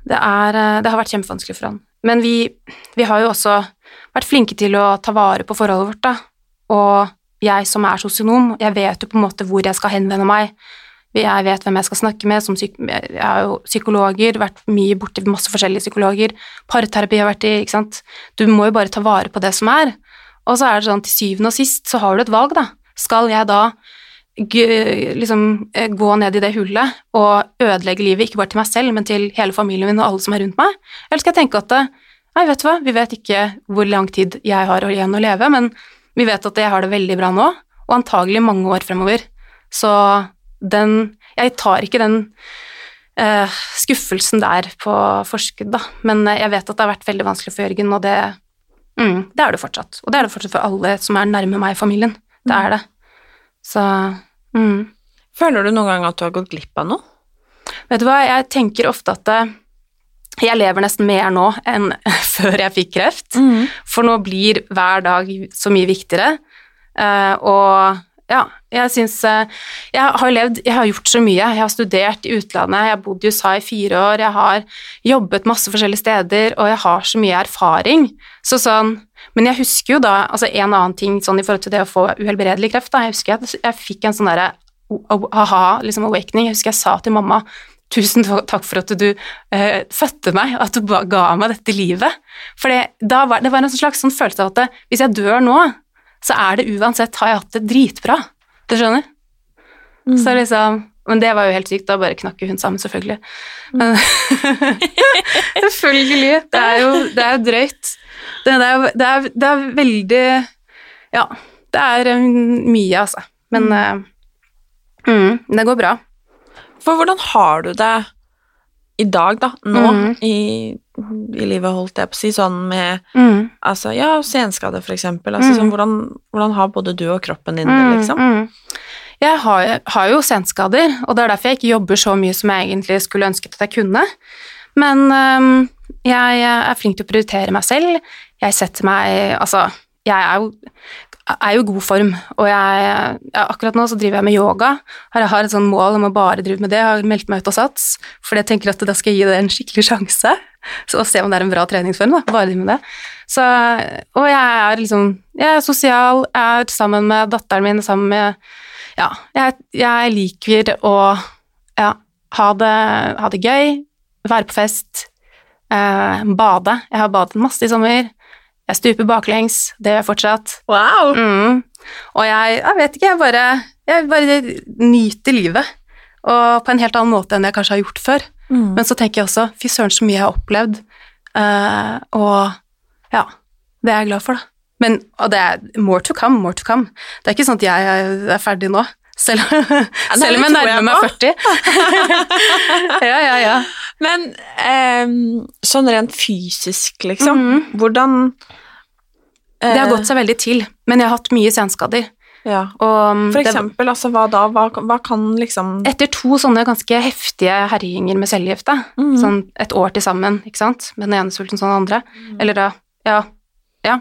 det, er det har vært kjempevanskelig for han. Men vi, vi har jo også vært flinke til å ta vare på forholdet vårt, da. Og jeg som er sosionom, jeg vet jo på en måte hvor jeg skal henvende meg. Jeg vet hvem jeg skal snakke med. Jeg er jo psykologer, vært mye borti masse forskjellige psykologer. Parterapi har vært i, ikke sant. Du må jo bare ta vare på det som er. Og så er det sånn, til syvende og sist så har du et valg, da. Skal jeg da liksom eh, gå ned i det hullet og ødelegge livet, ikke bare til meg selv, men til hele familien min og alle som er rundt meg? Eller skal jeg tenke at nei, vet du hva, vi vet ikke hvor lang tid jeg har igjen å leve, men vi vet at jeg har det veldig bra nå, og antagelig mange år fremover. Så den Jeg tar ikke den uh, skuffelsen der på forskudd, da, men eh, jeg vet at det har vært veldig vanskelig for Jørgen, og det, mm, det er det fortsatt. Og det er det fortsatt for alle som er nærme meg i familien. Det er det. Så mm. Føler du noen gang at du har gått glipp av noe? Vet du hva, jeg tenker ofte at eh, jeg lever nesten mer nå enn før jeg fikk kreft, for nå blir hver dag så mye viktigere. Og ja, jeg syns eh, Jeg har levd Jeg har gjort så mye. Jeg har studert i utlandet, jeg har bodd i USA i fire år, jeg har jobbet masse forskjellige steder, og jeg har så mye erfaring. Så sånn Men jeg husker jo da altså En annen ting sånn i forhold til det å få uhelbredelig kreft, da, jeg husker at jeg fikk en sånn derre aha, liksom awakening. Jeg husker jeg sa til mamma Tusen takk for at du eh, fødte meg, at du ga meg dette livet. For det var en slags sånn følelse av at hvis jeg dør nå, så er det uansett har jeg hatt det dritbra. Du skjønner? Så liksom Men det var jo helt sykt, da bare knakk hun sammen, selvfølgelig. Men, selvfølgelig. Det er jo det er drøyt. Det, er, det, er, det er veldig Ja, det er eh, mye, altså. Men mm. mm, det går bra. For hvordan har du det i dag, da, nå, mm. i, i livet, holdt jeg på å si, sånn med Mm. altså, ja, senskade, for eksempel. Altså, mm. sånn, hvordan, hvordan har både du og kroppen din det, Mm, liksom? mm. Jeg har, har jo senskader, og det er derfor jeg ikke jobber så mye som jeg egentlig skulle ønsket at jeg kunne. Men øhm, jeg er flink til å prioritere meg selv. Jeg setter meg Altså, jeg er jo, er jo i god form, og jeg, ja, akkurat nå så driver jeg med yoga. Jeg har et sånn mål om å bare drive med det. Jeg har meldt meg ut av Sats, fordi jeg tenker at da skal jeg gi det en skikkelig sjanse. Så å se om det er en bra treningsform, da. Bare med det. Så, og jeg er liksom Jeg er sosial, jeg er sammen med datteren min, sammen med Ja, jeg, jeg liker å ja, ha, det, ha det gøy, være på fest, eh, bade. Jeg har badet masse i sommer. Jeg stuper baklengs, det gjør jeg fortsatt. Wow! Mm. Og jeg, jeg vet ikke, jeg bare, jeg bare nyter livet. Og på en helt annen måte enn jeg kanskje har gjort før. Mm. Men så tenker jeg også, fy søren så mye jeg har opplevd. Uh, og ja, det er jeg glad for, da. Men, og det er more to come, more to come. Det er ikke sånn at jeg er- er ferdig nå. Selv, selv om jeg nærmer meg 40. ja, ja, ja. Men ehm, sånn rent fysisk, liksom, Mhm. hvordan Det har eh, gått seg veldig til, men jeg har hatt mye senskader. Ja. Og For For det- eksempel, altså, hva da? Hva, hva kan liksom Etter to sånne ganske heftige herjinger med cellegift, mm. Sånn et år til sammen, ikke sant, med den ene sulten som den andre, eller da, ja, ja,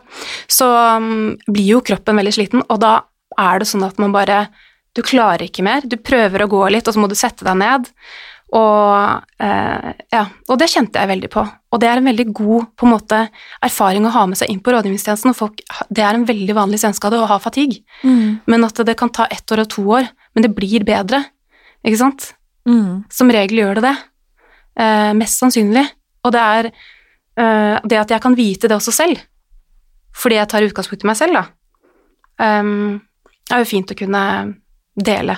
så um, blir jo kroppen veldig sliten, og da er det sånn at man bare, du klarer ikke mer, du prøver å gå litt, og så må du sette deg ned, og eh, ja, og det kjente jeg veldig på, og det er en veldig god på en måte erfaring å ha med seg inn på rådgivningstjenesten, folk, det er en veldig vanlig senskade å ha fatigue, men at det kan ta ett år og to år, men det blir bedre, ikke sant? Mm. Som regel gjør det det. Eh, mest sannsynlig. Og det er eh, det at jeg kan vite det også selv, fordi jeg tar utgangspunkt i meg selv, da, um, er jo fint å kunne dele.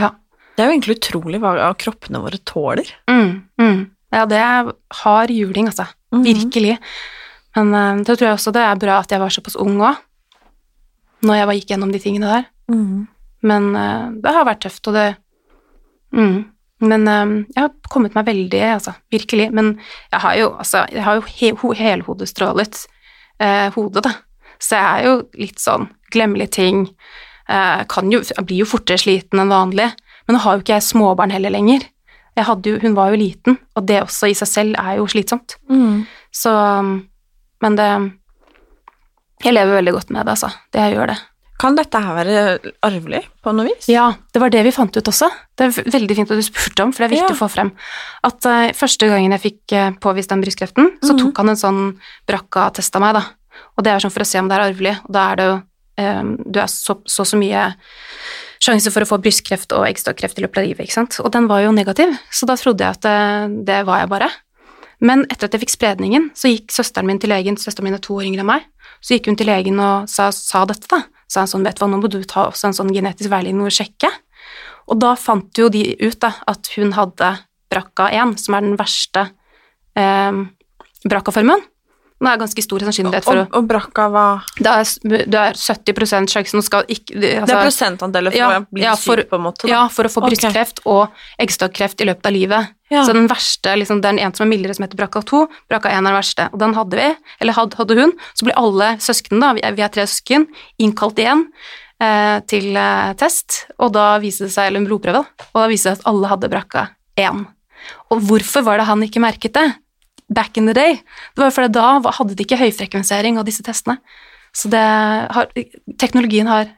Ja. Det er jo egentlig utrolig hva kroppene våre tåler. Mm, mm. Ja, det er hard juling, altså. Mhm. Virkelig. Men uh, det tror jeg også det er bra at jeg var såpass ung òg, når jeg gikk gjennom de tingene der. Mm. Men uh, det har vært tøft, og det mm. Men um, jeg har kommet meg veldig, altså, virkelig. Men jeg har jo, altså, jeg har jo he ho helhodestrålet uh, hodet, da. Så jeg er jo litt sånn Glemmer litt ting. Uh, kan jo, jeg blir jo fortere sliten enn vanlig. Men nå har jo ikke jeg småbarn heller lenger. Jo, hun var jo liten, og det også i seg selv er jo slitsomt. Mm. Så Men det Jeg lever veldig godt med det, altså. Det jeg gjør det. Kan dette her være arvelig på noe vis? Ja, det var det vi fant ut også. Det er veldig fint at du spurte om, for det er viktig Ja. å få frem. At uh, første gangen jeg fikk uh, påvist den brystkreften, så Mhm. tok han en sånn Brakka-test av meg, da. Og det er sånn for å se om det er arvelig, og da er det jo um, Du er så, så så mye sjanse for å få brystkreft og eggstokkreft i løpet av livet, ikke sant. Og den var jo negativ, så da trodde jeg at det, det var jeg bare. Men etter at jeg fikk spredningen, så gikk søsteren min til legen, søsteren min er to år yngre enn meg, så gikk hun til legen og sa, sa dette, da. Sa han sånn, vet du hva, nå må du ta også en sånn genetisk veiledning og sjekke. Og da fant jo de ut da, at hun hadde BRCA1, som er den verste eh, BRCA-formen. Den er ganske stor sannsynlighet for å Og, brakka var Det er, det er 70 sjanse Nå skal ikke Det altså, er prosentandeler for ja, å bli ja, for- syk, på en måte? Da. Ja, for å få Ok. brystkreft og eggstokkreft i løpet av livet. Ja. Så den verste, liksom, det er en som er mildere, som heter brakka 2. Brakka 1 er den verste. Og den hadde vi, eller hadde, hadde hun. Så ble alle søsknene, da, vi er, vi er tre søsken, innkalt igjen eh, til eh, test, og da viste det seg, eller en blodprøve, da, og da viste det seg at alle hadde brakka 1. Og hvorfor var det han ikke merket det? Back in the day. Det var fordi da hadde de ikke høyfrekvensering av disse testene. Så det har, teknologien har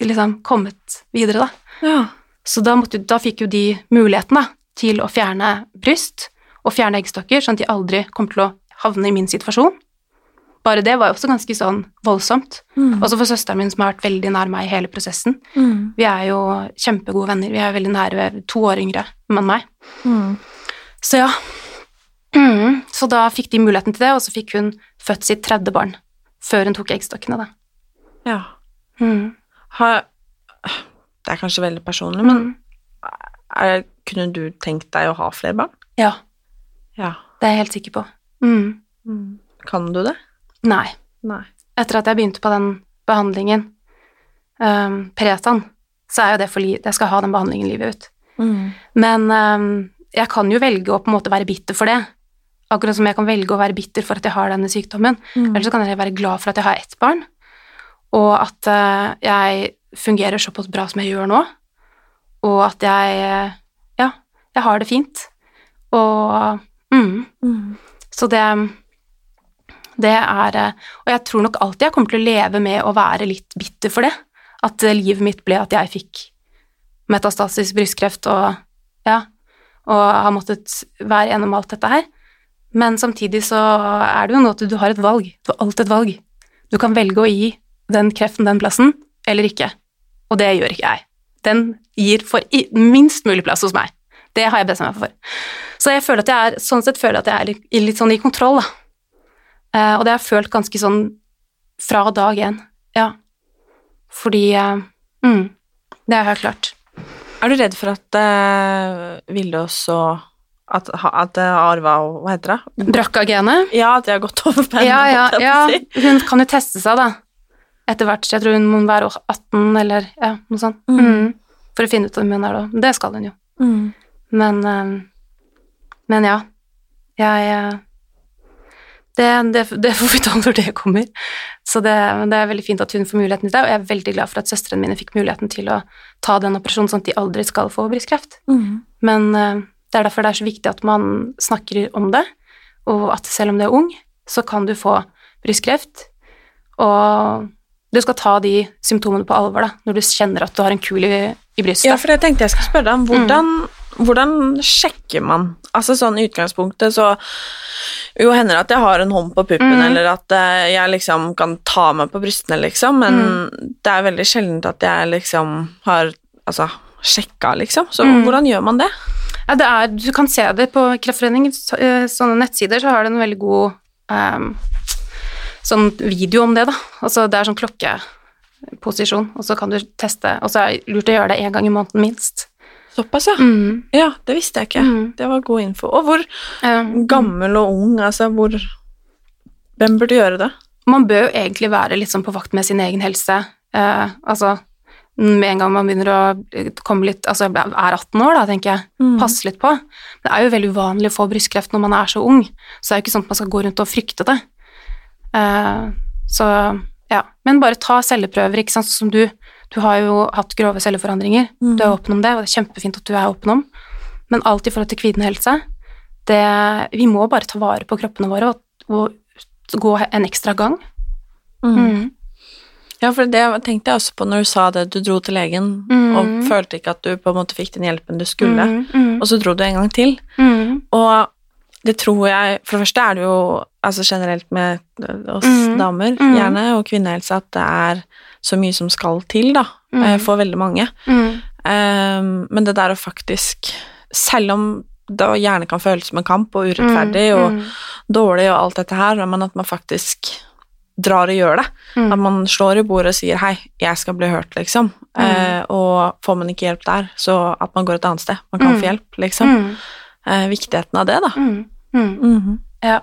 liksom kommet videre, da. Ja. Så da, måtte, da fikk jo de muligheten da, til å fjerne bryst og fjerne eggstokker, sånn at de aldri kom til å havne i min situasjon. Bare det var jo også ganske sånn voldsomt. Mm. Også for søsteren min, som har vært veldig nær meg i hele prosessen. Mm. Vi er jo kjempegode venner. Vi er veldig nære, to år yngre enn meg. Mm. Så ja. Mm. Så da fikk de muligheten til det, og så fikk hun født sitt tredje barn før hun tok eggstokkene, da. ja. Mm. Har, det er kanskje veldig personlig, men Mm. er, kunne du tenkt deg å ha flere barn? Ja, Ja. det er jeg helt sikker på. Mm. Mm. Kan du det? Nei. Nei. etter at jeg begynte på den behandlingen, um, Pretan, så er jo det for jeg skal ha den behandlingen livet ut. Mm. Men um, jeg kan jo velge å på en måte være bitter for det. Akkurat som jeg kan velge å være bitter for at jeg har denne sykdommen. Mm. Eller så kan jeg være glad for at jeg har ett barn, og at uh, jeg fungerer såpass bra som jeg gjør nå, og at jeg Ja, jeg har det fint. Og mm, Mm. så det det er Og jeg tror nok alltid jeg kommer til å leve med å være litt bitter for det. At eh, livet mitt ble at jeg fikk metastasis brystkreft og ja, og har måttet være gjennom alt dette her. Men samtidig så er det jo noe at du har et valg. Du har alltid et valg. Du kan velge å gi den kreften den plassen, eller ikke. Og det gjør ikke jeg. Den gir for minst mulig plass hos meg. Det har jeg bestemt meg for. Så jeg føler at jeg er, sånn sett føler jeg at jeg er litt, sånn i kontroll, da. Eh, og det har jeg følt ganske sånn fra dag én, ja. Fordi eh, mm, Det har jeg klart. Er du redd for at uh, Vilde også At, at det har arva Hva heter det? Brakka-genet? Ja, at det har gått over på henne, Ja, ja, ja. Hun kan jo teste seg, da. Etter hvert. Jeg tror hun må være 18 eller ja, noe sånt. Mm. Mm. For å finne ut om hun er det. Det skal hun jo. Mm. Men eh, Men ja. Jeg eh, det, det, det får vi ta når det kommer. Så det, det er veldig fint at hun får muligheten til det, og jeg er veldig glad for at søstrene mine fikk muligheten til å ta den operasjonen, sånn at de aldri skal få brystkreft. Mm. Men eh, det er derfor det er så viktig at man snakker om det, og at selv om du er ung, så kan du få brystkreft, og du skal ta de symptomene på alvor da, når du kjenner at du har en kul i, i brystet. Ja, for jeg tenkte jeg skulle spørre deg om hvordan, hvordan sjekker man Altså sånn i utgangspunktet så Jo, hender det at jeg har en hånd på puppen, Mm. eller at eh, jeg liksom kan ta meg på brystene, liksom, men det er veldig sjeldent at jeg liksom har Altså sjekka, liksom. Så Mm. hvordan gjør man det? Ja, det er, du kan se det på Kreftforeningens eh, sånne nettsider, så har det en veldig god um, sånn video om det, da. Altså, det er sånn klokkeposisjon, og så kan du teste, og så er det lurt å gjøre det én gang i måneden minst. Såpass, ja. Mm. Ja, det visste jeg ikke. Mm. Det var god info. Og hvor Um, gammel og ung, altså hvor Hvem burde gjøre det? man bør jo egentlig være litt sånn på vakt med sin egen helse. Uh, altså, med en gang man begynner å komme litt Altså, er 18 år, da, tenker jeg. Mm. Passe litt på. Det er jo veldig uvanlig å få brystkreft når man er så ung, så det er jo ikke sånn at man skal gå rundt og frykte det. Uh, så ja. Men bare ta celleprøver, ikke sant, sånn som du. Du har jo hatt grove celleforandringer. Du er åpen om det, og det er kjempefint at du er åpen om. Men alt i forhold til kvinnehelse, det Vi må bare ta vare på kroppene våre og, og gå en ekstra gang. Mm. Ja, for det tenkte jeg også på når du sa det, du dro til legen Mm. og følte ikke at du på en måte fikk den hjelpen du skulle, Mm, mm, og så dro du en gang til. mm, Og det tror jeg For det første er det jo altså generelt med oss Mm. damer, Mm. gjerne, og kvinnehelse, at det er så mye som skal til, da, eh, for veldig mange. mm, Um, men det der å faktisk Selv om det gjerne kan føles som en kamp og urettferdig og dårlig og alt dette her, men at man faktisk drar og gjør det. mm. At man slår i bordet og sier 'hei, jeg skal bli hørt', liksom. Mm. Eh, og får man ikke hjelp der, så at man går et annet sted. Man kan Mm. få hjelp, liksom. Mm, Eh, viktigheten av det, da. mm, mm. Mhm. Ja.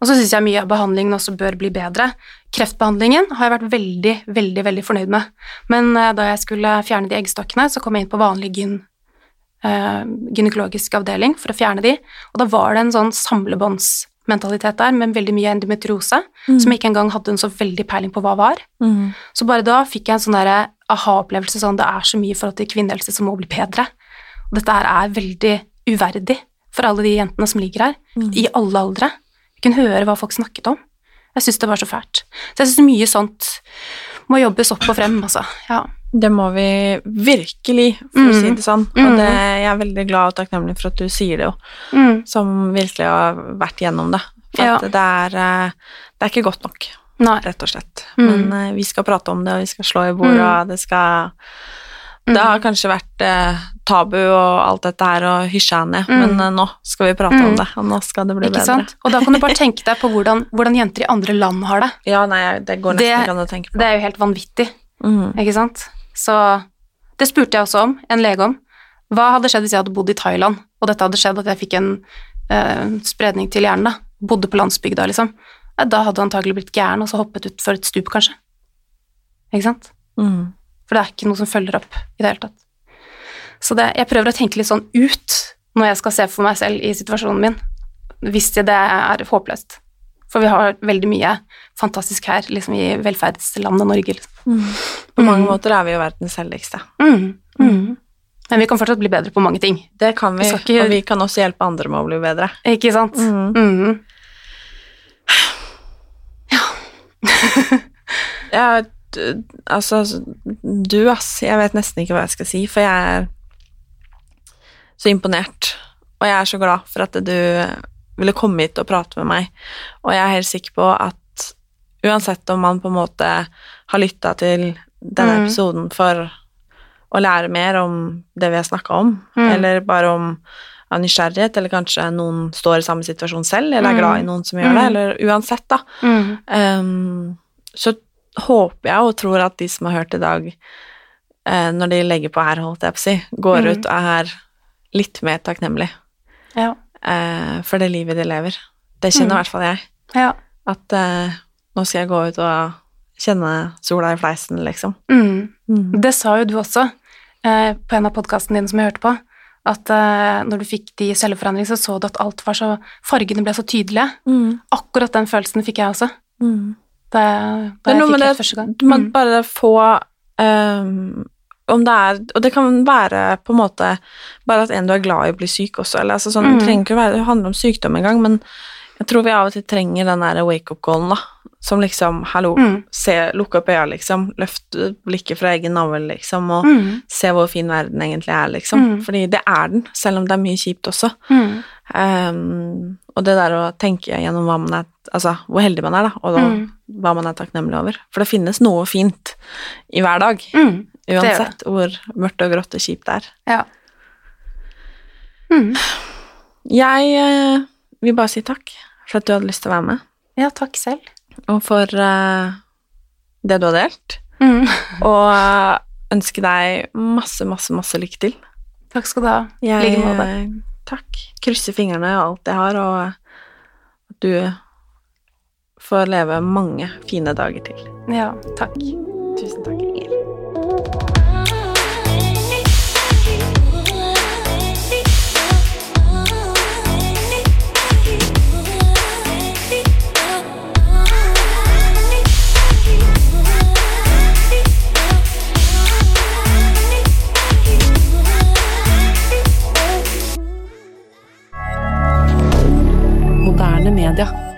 Og så syns jeg mye av behandlingen også bør bli bedre. Kreftbehandlingen har jeg vært veldig, veldig veldig fornøyd med. Men eh, da jeg skulle fjerne de eggstokkene, så kom jeg inn på vanlig gyn, eh, gynekologisk avdeling for å fjerne de, og da var det en sånn samlebåndsmentalitet der med veldig mye endometriose, som jeg ikke engang hadde en så veldig peiling på hva var. Mm. Så bare da fikk jeg en sånn derre aha-opplevelse sånn det er så mye i forhold til kvinnehelse som må bli bedre. Og dette her er veldig uverdig for alle de jentene som ligger her, i alle aldre. Vi kunne høre hva folk snakket om. Jeg syns det var så fælt. Så jeg syns mye sånt må jobbes opp og frem, altså. Ja. Det må vi virkelig, for å si det sånn. Og Mhm. det, jeg er veldig glad og takknemlig for at du sier det jo, Mm. som virkelig har vært gjennom det. For Ja. at det, er, eh, det er ikke godt nok, Nei. rett og slett. Men uh, vi skal prate om det, og vi skal slå i bordet, og det skal Det har kanskje vært eh, tabu og alt dette her, og hysja ned, mm. men eh, nå skal vi prate om det, og nå skal det bli Ikke bedre. sant? Og da kan du bare tenke deg på hvordan, hvordan jenter i andre land har det. Ja, nei, det går nesten Det- ikke an å tenke på. Det er jo helt vanvittig. mm. Ikke sant? Så det spurte jeg også om, en lege om. Hva hadde skjedd hvis jeg hadde bodd i Thailand, og dette hadde skjedd at jeg fikk en eh, spredning til hjernen, da? Bodde på landsbygda, liksom. Da hadde du antagelig blitt gæren og så hoppet ut for et stup, kanskje. Ikke sant? Mm. For det er ikke noe som følger opp i det hele tatt. Så det, jeg prøver å tenke litt sånn ut når jeg skal se for meg selv i situasjonen min, hvis det er håpløst. For vi har veldig mye fantastisk her, liksom i velferdslandet Norge. Liksom. På mange mm. måter er vi jo verdens heldigste. Mm. Mm. Men vi kan fortsatt bli bedre på mange ting. Det kan vi, Vi ikke- og vi kan også hjelpe andre med å bli bedre. Ikke sant? Mhm. Ja, d- altså Du, ass. Jeg vet nesten ikke hva jeg skal si, for jeg er så imponert. Og jeg er så glad for at du ville komme hit og prate med meg. Og jeg er helt sikker på at uansett om man på en måte har lytta til denne mm. episoden for å lære mer om det vi har snakka om, mm. eller bare om av nysgjerrighet, eller kanskje noen står i samme situasjon selv, eller er Mhm. glad i noen som gjør det, Mhm. eller uansett, da. Ehm, så håper jeg og tror at de som har hørt i dag, eh, når de legger på her, holdt jeg på å si, går ut og er litt mer takknemlig Ja. Eh, for det livet de lever. Det kjenner i mm. hvert fall jeg. Ja. At eh, nå skal jeg gå ut og kjenne sola i fleisen, liksom. Mm. Mm. Det sa jo du også eh, på en av podkastene dine som jeg hørte på, at eh, når du fikk de celleforandringene, så så du at alt var så Fargene ble så tydelige. Mhm. Akkurat den følelsen fikk jeg også. Mhm. Da, da Det er noe med det første gang. Mm. bare få ehm, Om det er Og det kan være på en måte bare at en du er glad i, blir syk også. Eller, altså, sånn, Mm. Det trenger ikke å være, handle om sykdom engang, men jeg tror vi av og til trenger den der wake-up-callen, da. Som liksom Hallo, Mm. se, lukke opp øya, liksom. Løft blikket fra egen navl, liksom, og Mm. se hvor fin verden egentlig er, liksom. Mm. Fordi det er den, selv om det er mye kjipt også. Ehm, og det der å tenke gjennom hva man er Altså hvor heldig man er, da, og Mm. hva man er takknemlig over. For det finnes noe fint i hver dag. Mm. Uansett hvor mørkt og grått og kjipt det er. Ja. Mm. Jeg eh, vil bare si takk for at du hadde lyst til å være med, ja, takk selv. og for eh, det du har delt. Mm. Og eh, ønske deg masse, masse, masse lykke til. Takk skal du ha. I Jeg, like måte. eh, takk. Krysser fingrene og alt jeg har, og at du får leve mange fine dager til. Ja, takk. Tusen takk, Moderne media.